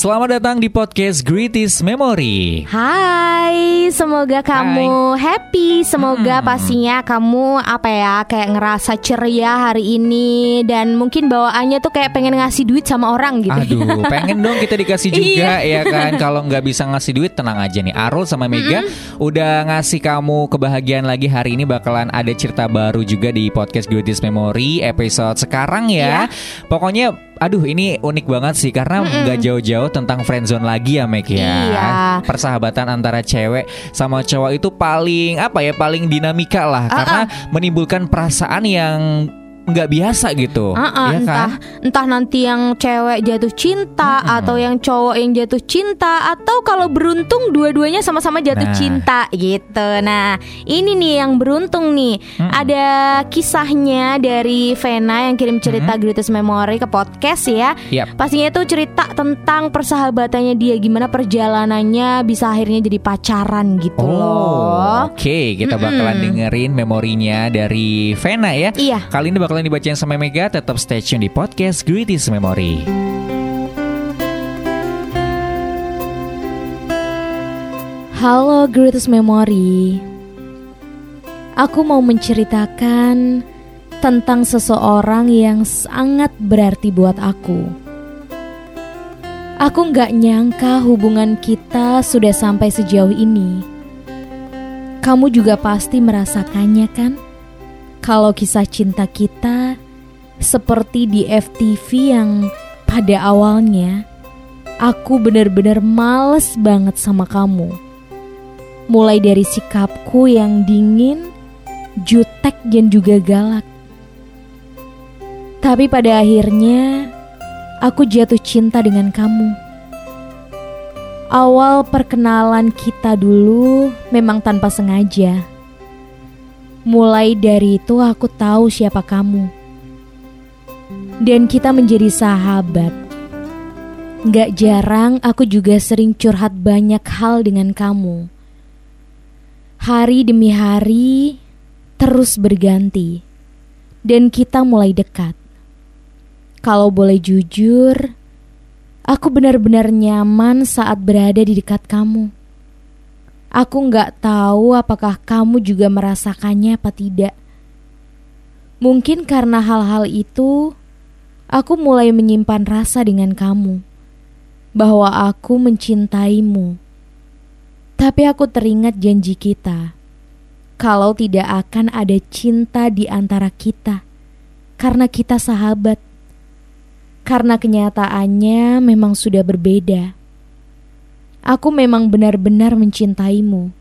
Selamat datang di podcast Greatest Memory. Hai, semoga kamu happy, semoga pastinya kamu apa ya kayak ngerasa ceria hari ini dan mungkin bawaannya tuh kayak pengen ngasih duit sama orang gitu. Aduh, pengen dong kita dikasih juga ya kan. Kalau nggak bisa ngasih duit, tenang aja nih. Arul sama Mega udah ngasih kamu kebahagiaan lagi hari ini bakalan ada cerita baru juga di podcast Greatest Memory episode sekarang ya. Pokoknya Aduh ini unik banget sih karena nggak jauh-jauh tentang friendzone lagi ya Meg ya. Iya. Persahabatan antara cewek sama cowok itu paling apa ya paling dinamika lah Ah, karena menimbulkan perasaan yang nggak biasa gitu. Ah, ah, ya entah kan? entah nanti yang cewek jatuh cinta atau yang cowok yang jatuh cinta atau kalau beruntung dua-duanya sama-sama jatuh Nah. cinta gitu. Nah, ini nih yang beruntung nih. Ada kisahnya dari Vena yang kirim cerita Greatest Memory ke podcast ya. Yap. Pastinya itu cerita tentang persahabatannya dia gimana perjalanannya bisa akhirnya jadi pacaran gitu Oh, loh. Oke, kita bakalan dengerin memorinya dari Vena ya. Iya. Kali ini bakalan dibacain sama Mega. Tetap stay tune di podcast Greatest Memory. Halo Greatest Memory Aku mau menceritakan tentang seseorang yang sangat berarti buat aku Aku nggak nyangka hubungan kita sudah sampai sejauh ini Kamu juga pasti merasakannya kan? Kalau kisah cinta kita seperti di FTV yang pada awalnya Aku benar-benar males banget sama kamu mulai dari sikapku yang dingin, jutek dan juga galak. Tapi pada akhirnya aku jatuh cinta dengan kamu. Awal perkenalan kita dulu memang tanpa sengaja. Mulai dari itu aku tahu siapa kamu. Dan kita menjadi sahabat. Gak jarang aku juga sering curhat banyak hal dengan kamu hari demi hari terus berganti, dan kita mulai dekat. Kalau boleh jujur, aku benar-benar nyaman saat berada di dekat kamu. Aku nggak tahu apakah kamu juga merasakannya apa tidak. Mungkin karena hal-hal itu, aku mulai menyimpan rasa dengan kamu bahwa aku mencintaimu. Tapi aku teringat janji kita. Kalau tidak akan ada cinta di antara kita. Karena kita sahabat. Karena kenyataannya memang sudah berbeda. Aku memang benar-benar mencintaimu.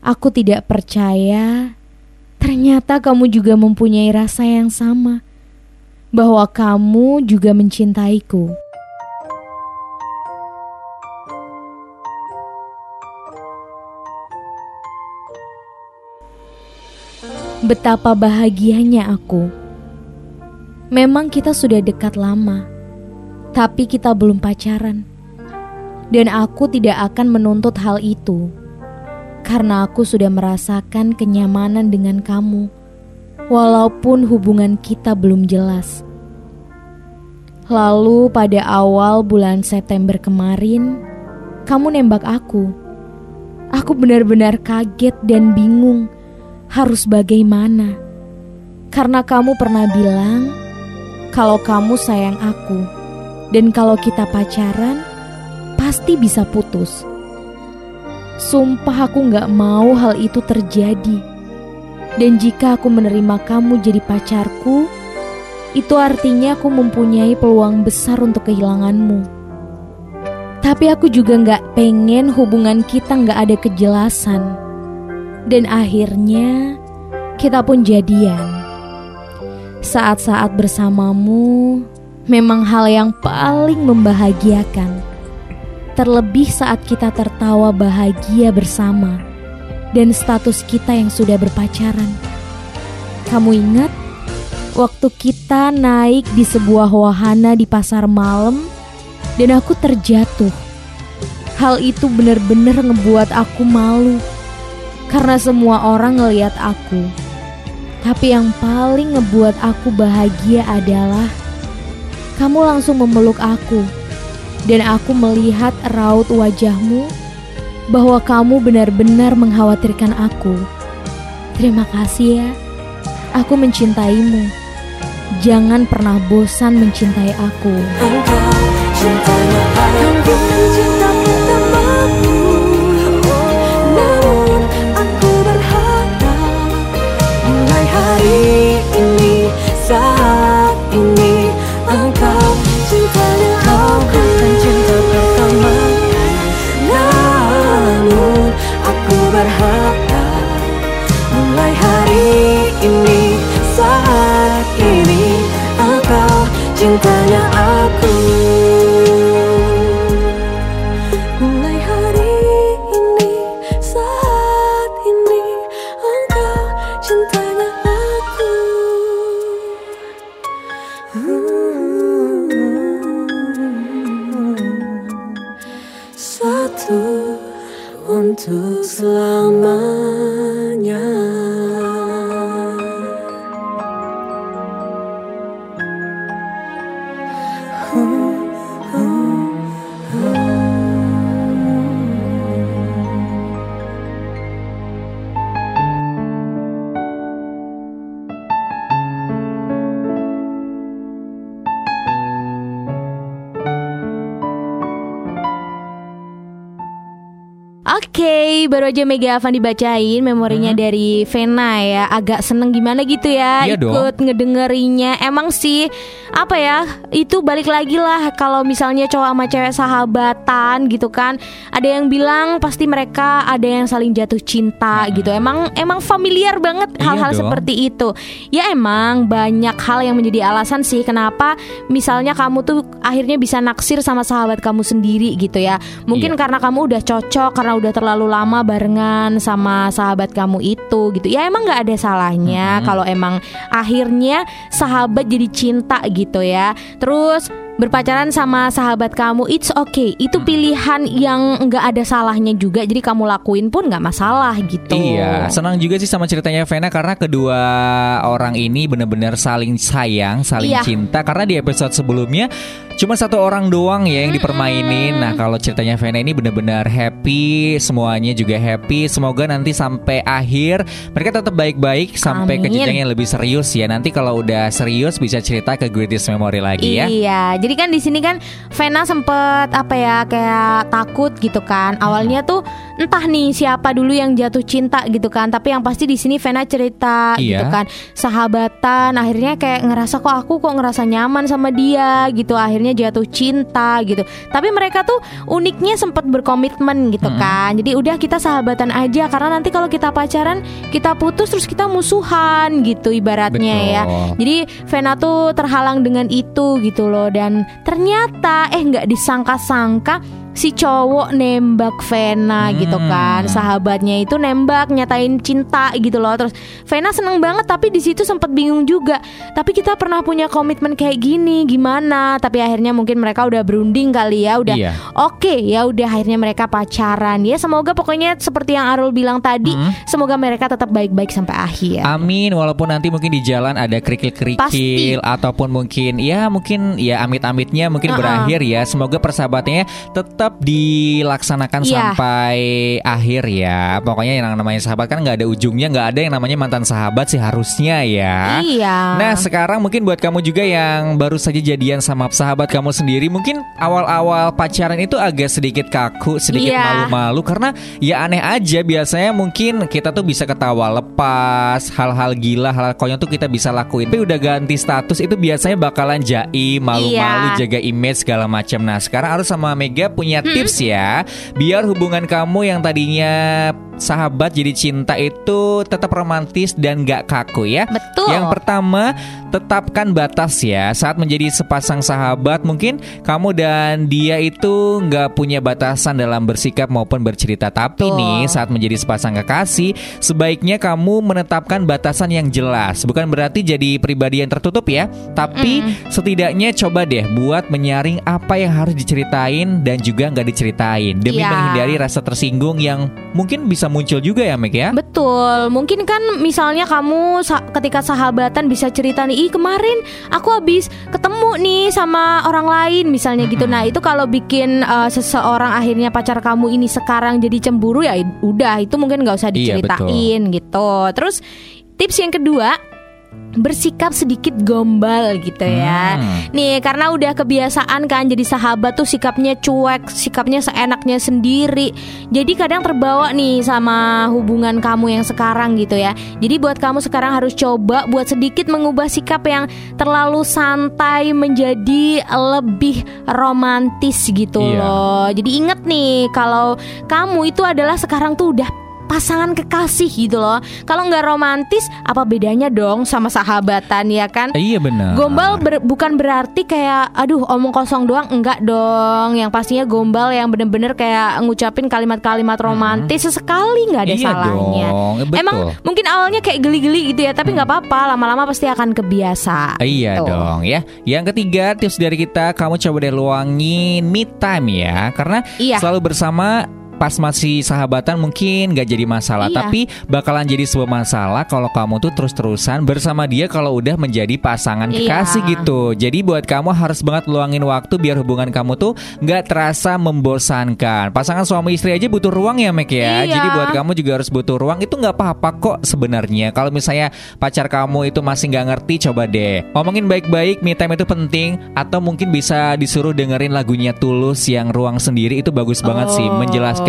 Aku tidak percaya ternyata kamu juga mempunyai rasa yang sama. Bahwa kamu juga mencintaiku. Betapa bahagianya aku. Memang kita sudah dekat lama, tapi kita belum pacaran. Dan aku tidak akan menuntut hal itu, karena aku sudah merasakan kenyamanan dengan kamu, walaupun hubungan kita belum jelas. Lalu, pada awal bulan September kemarin, kamu nembak aku. Aku benar-benar kaget dan bingung harus bagaimana. Karena kamu pernah bilang kalau kamu sayang aku dan kalau kita pacaran pasti bisa putus. Sumpah aku gak mau hal itu terjadi. Dan jika aku menerima kamu jadi pacarku, itu artinya aku mempunyai peluang besar untuk kehilanganmu. Tapi aku juga gak pengen hubungan kita gak ada kejelasan. Dan akhirnya kita pun jadian. Saat-saat bersamamu memang hal yang paling membahagiakan. Terlebih saat kita tertawa bahagia bersama dan status kita yang sudah berpacaran. Kamu ingat waktu kita naik di sebuah wahana di pasar malam dan aku terjatuh. Hal itu benar-benar ngebuat aku malu karena semua orang ngeliat aku. Tapi yang paling ngebuat aku bahagia adalah kamu langsung memeluk aku dan aku melihat raut wajahmu bahwa kamu benar-benar mengkhawatirkan aku. Terima kasih ya. Aku mencintaimu. Jangan pernah bosan mencintai aku. Engkau I Baru aja Mega Avan dibacain memorinya dari Vena ya. Agak seneng gimana gitu ya Iya dong. ikut ngedengerinya. Emang sih apa ya? Itu balik lagi lah kalau misalnya cowok sama cewek sahabatan gitu kan. Ada yang bilang pasti mereka ada yang saling jatuh cinta gitu. Emang emang familiar banget Iya hal-hal dong. seperti itu. Ya emang banyak hal yang menjadi alasan sih kenapa misalnya kamu tuh akhirnya bisa naksir sama sahabat kamu sendiri gitu ya. Mungkin Iya. karena kamu udah cocok karena udah terlalu lama barengan sama sahabat kamu itu gitu. Ya emang nggak ada salahnya kalau emang akhirnya sahabat jadi cinta gitu ya. Terus berpacaran sama sahabat kamu it's okay itu pilihan yang nggak ada salahnya juga jadi kamu lakuin pun nggak masalah gitu Iya, senang juga sih sama ceritanya Vena karena kedua orang ini benar-benar saling sayang, saling Iya. cinta. Karena di episode sebelumnya cuma satu orang doang ya yang dipermainin. Nah, kalau ceritanya Vena ini benar-benar happy, semuanya juga happy. Semoga nanti sampai akhir mereka tetap baik-baik sampai ke Amin. jenjang yang lebih serius ya. Nanti kalau udah serius bisa cerita ke Greatest Memory lagi ya. Iya, jadi kan di sini kan Vena sempet apa ya kayak takut gitu kan. Awalnya tuh entah nih siapa dulu yang jatuh cinta gitu kan. Tapi yang pasti di sini Vena cerita Iya. gitu kan. Sahabatan, akhirnya kayak ngerasa kok aku kok ngerasa nyaman sama dia gitu. Akhirnya jatuh cinta gitu. Tapi mereka tuh uniknya sempet berkomitmen gitu kan. Jadi udah kita sahabatan aja karena nanti kalau kita pacaran kita putus terus kita musuhan gitu ibaratnya ya. Betul. Jadi Vena tuh terhalang dengan itu gitu loh dan ternyata eh nggak disangka-sangka si cowok nembak Vena gitu Hmm. kan sahabatnya itu nembak nyatain cinta gitu loh terus Vena seneng banget tapi di situ sempet bingung juga tapi kita pernah punya komitmen kayak gini gimana tapi akhirnya mungkin mereka udah berunding kali ya udah Iya. oke ya udah akhirnya mereka pacaran ya semoga pokoknya seperti yang Arul bilang tadi Hmm. semoga mereka tetap baik-baik sampai akhir Amin walaupun nanti mungkin di jalan ada kerikil-kerikil ataupun mungkin ya mungkin ya amit-amitnya mungkin Uh-uh. berakhir ya. Semoga persahabatannya tetap dilaksanakan Iya. sampai akhir ya. Pokoknya yang namanya sahabat kan nggak ada ujungnya, nggak ada yang namanya mantan sahabat sih harusnya ya. Iya. Nah sekarang mungkin buat kamu juga yang baru saja jadian sama sahabat kamu sendiri Mungkin awal-awal pacaran itu agak sedikit kaku, sedikit Iya. malu-malu Karena ya aneh aja biasanya mungkin kita tuh bisa ketawa lepas Hal-hal gila, hal konyol tuh kita bisa lakuin Tapi udah ganti status itu biasanya bakalan jaim, malu-malu, Iya. jaga image segala macam Nah sekarang harus sama Mega punya punya tips ya biar hubungan kamu yang tadinya sahabat jadi cinta itu tetap romantis dan gak kaku ya. Betul. Yang pertama, tetapkan batas ya. Saat menjadi sepasang sahabat, mungkin kamu dan dia itu nggak punya batasan dalam bersikap maupun bercerita. Tapi Betul. nih, saat menjadi sepasang kekasih, sebaiknya kamu menetapkan batasan yang jelas. Bukan berarti jadi pribadi yang tertutup ya, tapi setidaknya coba deh buat menyaring apa yang harus diceritain dan juga nggak diceritain demi Iya. menghindari rasa tersinggung yang mungkin bisa muncul juga ya Meg ya. Betul, mungkin kan misalnya kamu sa- ketika sahabatan bisa cerita nih, ih kemarin aku habis ketemu nih sama orang lain misalnya gitu. Nah itu kalau bikin uh, seseorang akhirnya pacar kamu ini sekarang jadi cemburu ya udah itu mungkin nggak usah Iya, diceritain gitu. Terus tips yang kedua bersikap sedikit gombal gitu ya. Hmm. Nih karena udah kebiasaan kan jadi sahabat tuh sikapnya cuek, sikapnya seenaknya sendiri. Jadi kadang terbawa nih sama hubungan kamu yang sekarang gitu ya. Jadi buat kamu sekarang harus coba buat sedikit mengubah sikap yang terlalu santai menjadi lebih romantis gitu Iya. loh. Jadi inget nih kalau kamu itu adalah sekarang tuh udah pasangan kekasih gitu loh. Kalau nggak romantis, apa bedanya dong sama sahabatan ya kan? Iya benar. Gombal ber- bukan berarti kayak aduh omong kosong doang enggak dong. Yang pastinya gombal yang bener-bener kayak ngucapin kalimat-kalimat romantis sesekali nggak ada Iya salahnya. dong, betul. Emang mungkin awalnya kayak geli-geli gitu ya, tapi nggak apa-apa. Lama-lama pasti akan kebiasa. Iya Tuh. dong ya. Yang ketiga tips dari kita kamu coba deh luangin me time ya karena Iya. selalu bersama pas masih sahabatan mungkin gak jadi masalah. Iya. tapi bakalan jadi sebuah masalah kalau kamu tuh terus-terusan bersama dia kalau udah menjadi pasangan Iya. kekasih gitu. Jadi buat kamu harus banget luangin waktu biar hubungan kamu tuh nggak terasa membosankan. Pasangan suami istri aja butuh ruang ya Mek ya. Iya. jadi buat kamu juga harus butuh ruang. Itu nggak apa-apa kok sebenarnya. Kalau misalnya pacar kamu itu masih nggak ngerti coba deh. Ngomongin baik-baik me time itu penting. Atau mungkin bisa disuruh dengerin lagunya Tulus yang ruang sendiri. Itu bagus banget sih. Oh.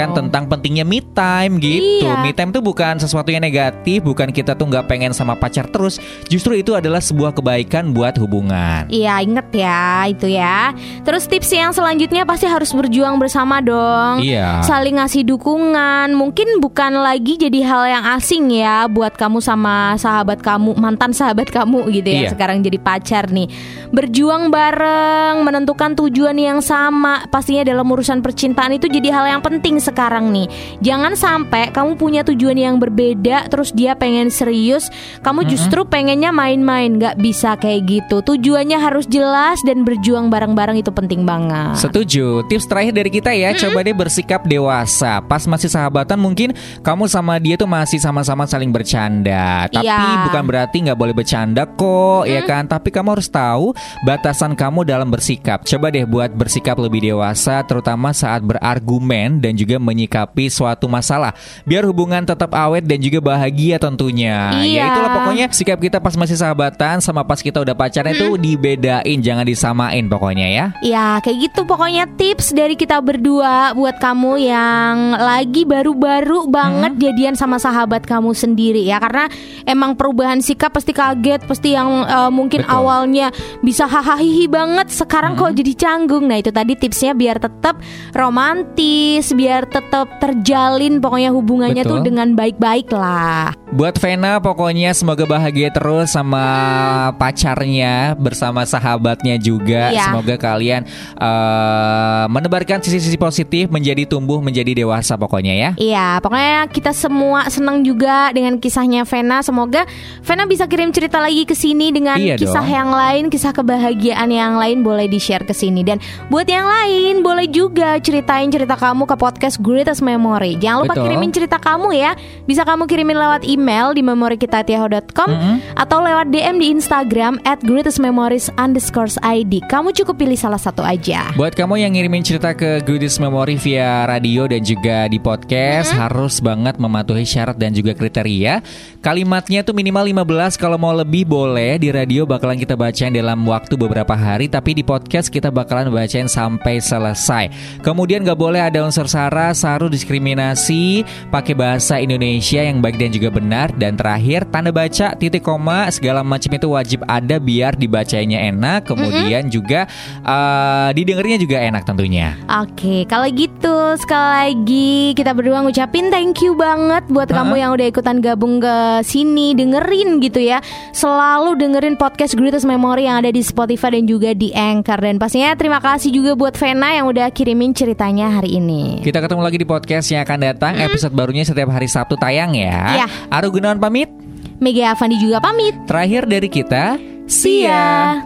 Menjelaskan tentang pentingnya me time gitu. Iya. me time tuh bukan sesuatu yang negatif bukan kita tuh nggak pengen sama pacar terus. Justru itu adalah sebuah kebaikan buat hubungan. Iya inget ya itu ya. Terus tips yang selanjutnya pasti harus berjuang bersama dong. Iya. Saling ngasih dukungan. Mungkin bukan lagi jadi hal yang asing ya Buat kamu sama sahabat kamu Mantan sahabat kamu gitu ya. Iya. Sekarang jadi pacar nih. Berjuang bareng Menentukan tujuan yang sama. Pastinya dalam urusan percintaan itu jadi hal yang penting sekarang nih Jangan sampai kamu punya tujuan yang berbeda Terus dia pengen serius Kamu justru pengennya main-main Gak bisa kayak gitu Tujuannya harus jelas Dan berjuang bareng-bareng itu penting banget Setuju. Tips terakhir dari kita ya, coba deh bersikap dewasa. Pas masih sahabatan mungkin kamu sama dia tuh masih sama-sama saling bercanda. Tapi Iya. bukan berarti nggak boleh bercanda kok, ya kan? Tapi kamu harus tahu batasan kamu dalam bersikap. Coba deh buat bersikap lebih dewasa, terutama saat berargumen dan juga menyikapi suatu masalah. Biar hubungan tetap awet dan juga bahagia tentunya. Ya Iya. itulah pokoknya sikap kita pas masih sahabatan sama pas kita udah pacaran itu dibedain, jangan disamain pokoknya ya. Ya kayak gitu pokoknya tips dari kita berdua buat kamu yang lagi baru-baru banget jadian sama sahabat kamu sendiri ya karena emang perubahan sikap pasti kaget pasti yang eh, mungkin Betul. awalnya bisa hahaha banget sekarang kok jadi canggung nah itu tadi tipsnya biar tetap romantis biar tetap terjalin pokoknya hubungannya Betul. tuh dengan baik-baik lah Buat Vena pokoknya semoga bahagia terus sama pacarnya bersama sahabatnya juga. Iya. Semoga kalian eh, menebarkan sisi-sisi positif menjadi tumbuh menjadi dewasa pokoknya ya. Iya, pokoknya kita semua senang juga dengan kisahnya Vena. Semoga Vena bisa kirim cerita lagi ke sini dengan Iya kisah dong. yang lain, kisah kebahagiaan yang lain boleh di-share ke sini. Dan buat yang lain boleh juga ceritain cerita kamu ke podcast Greatest Memory. Jangan lupa Betul. kirimin cerita kamu ya. Bisa kamu kirimin lewat email di memorikitatiaho.com atau lewat DM di Instagram at ID. Kamu cukup pilih salah satu aja. Buat kamu yang ngirimin cerita ke Goodies Memory via radio dan juga di podcast harus banget mematuhi syarat dan juga kriteria. Kalimatnya tuh minimal 15 kalau mau lebih boleh di radio bakalan kita bacain dalam waktu beberapa hari tapi di podcast kita bakalan bacain sampai selesai. Kemudian gak boleh ada unsur sara, saru, diskriminasi, pakai bahasa Indonesia yang baik dan juga benar dan terakhir tanda baca titik koma segala macam itu wajib ada biar dibacanya enak kemudian juga uh, didengerinnya juga enak tentunya. Oke, kalau gitu sekali lagi kita berdua ngucapin thank you banget buat Ha-ha. kamu yang udah ikutan gabung ke sini dengerin gitu ya. Selalu dengerin podcast Greatest Memory yang ada di Spotify dan juga di Anchor dan pastinya terima kasih juga buat Vena yang udah kirimin ceritanya hari ini. Kita ketemu lagi di podcast yang akan datang episode barunya setiap hari Sabtu tayang ya. Iya. Aru Gunawan pamit. Mega Avandi juga pamit. Terakhir dari kita, See ya.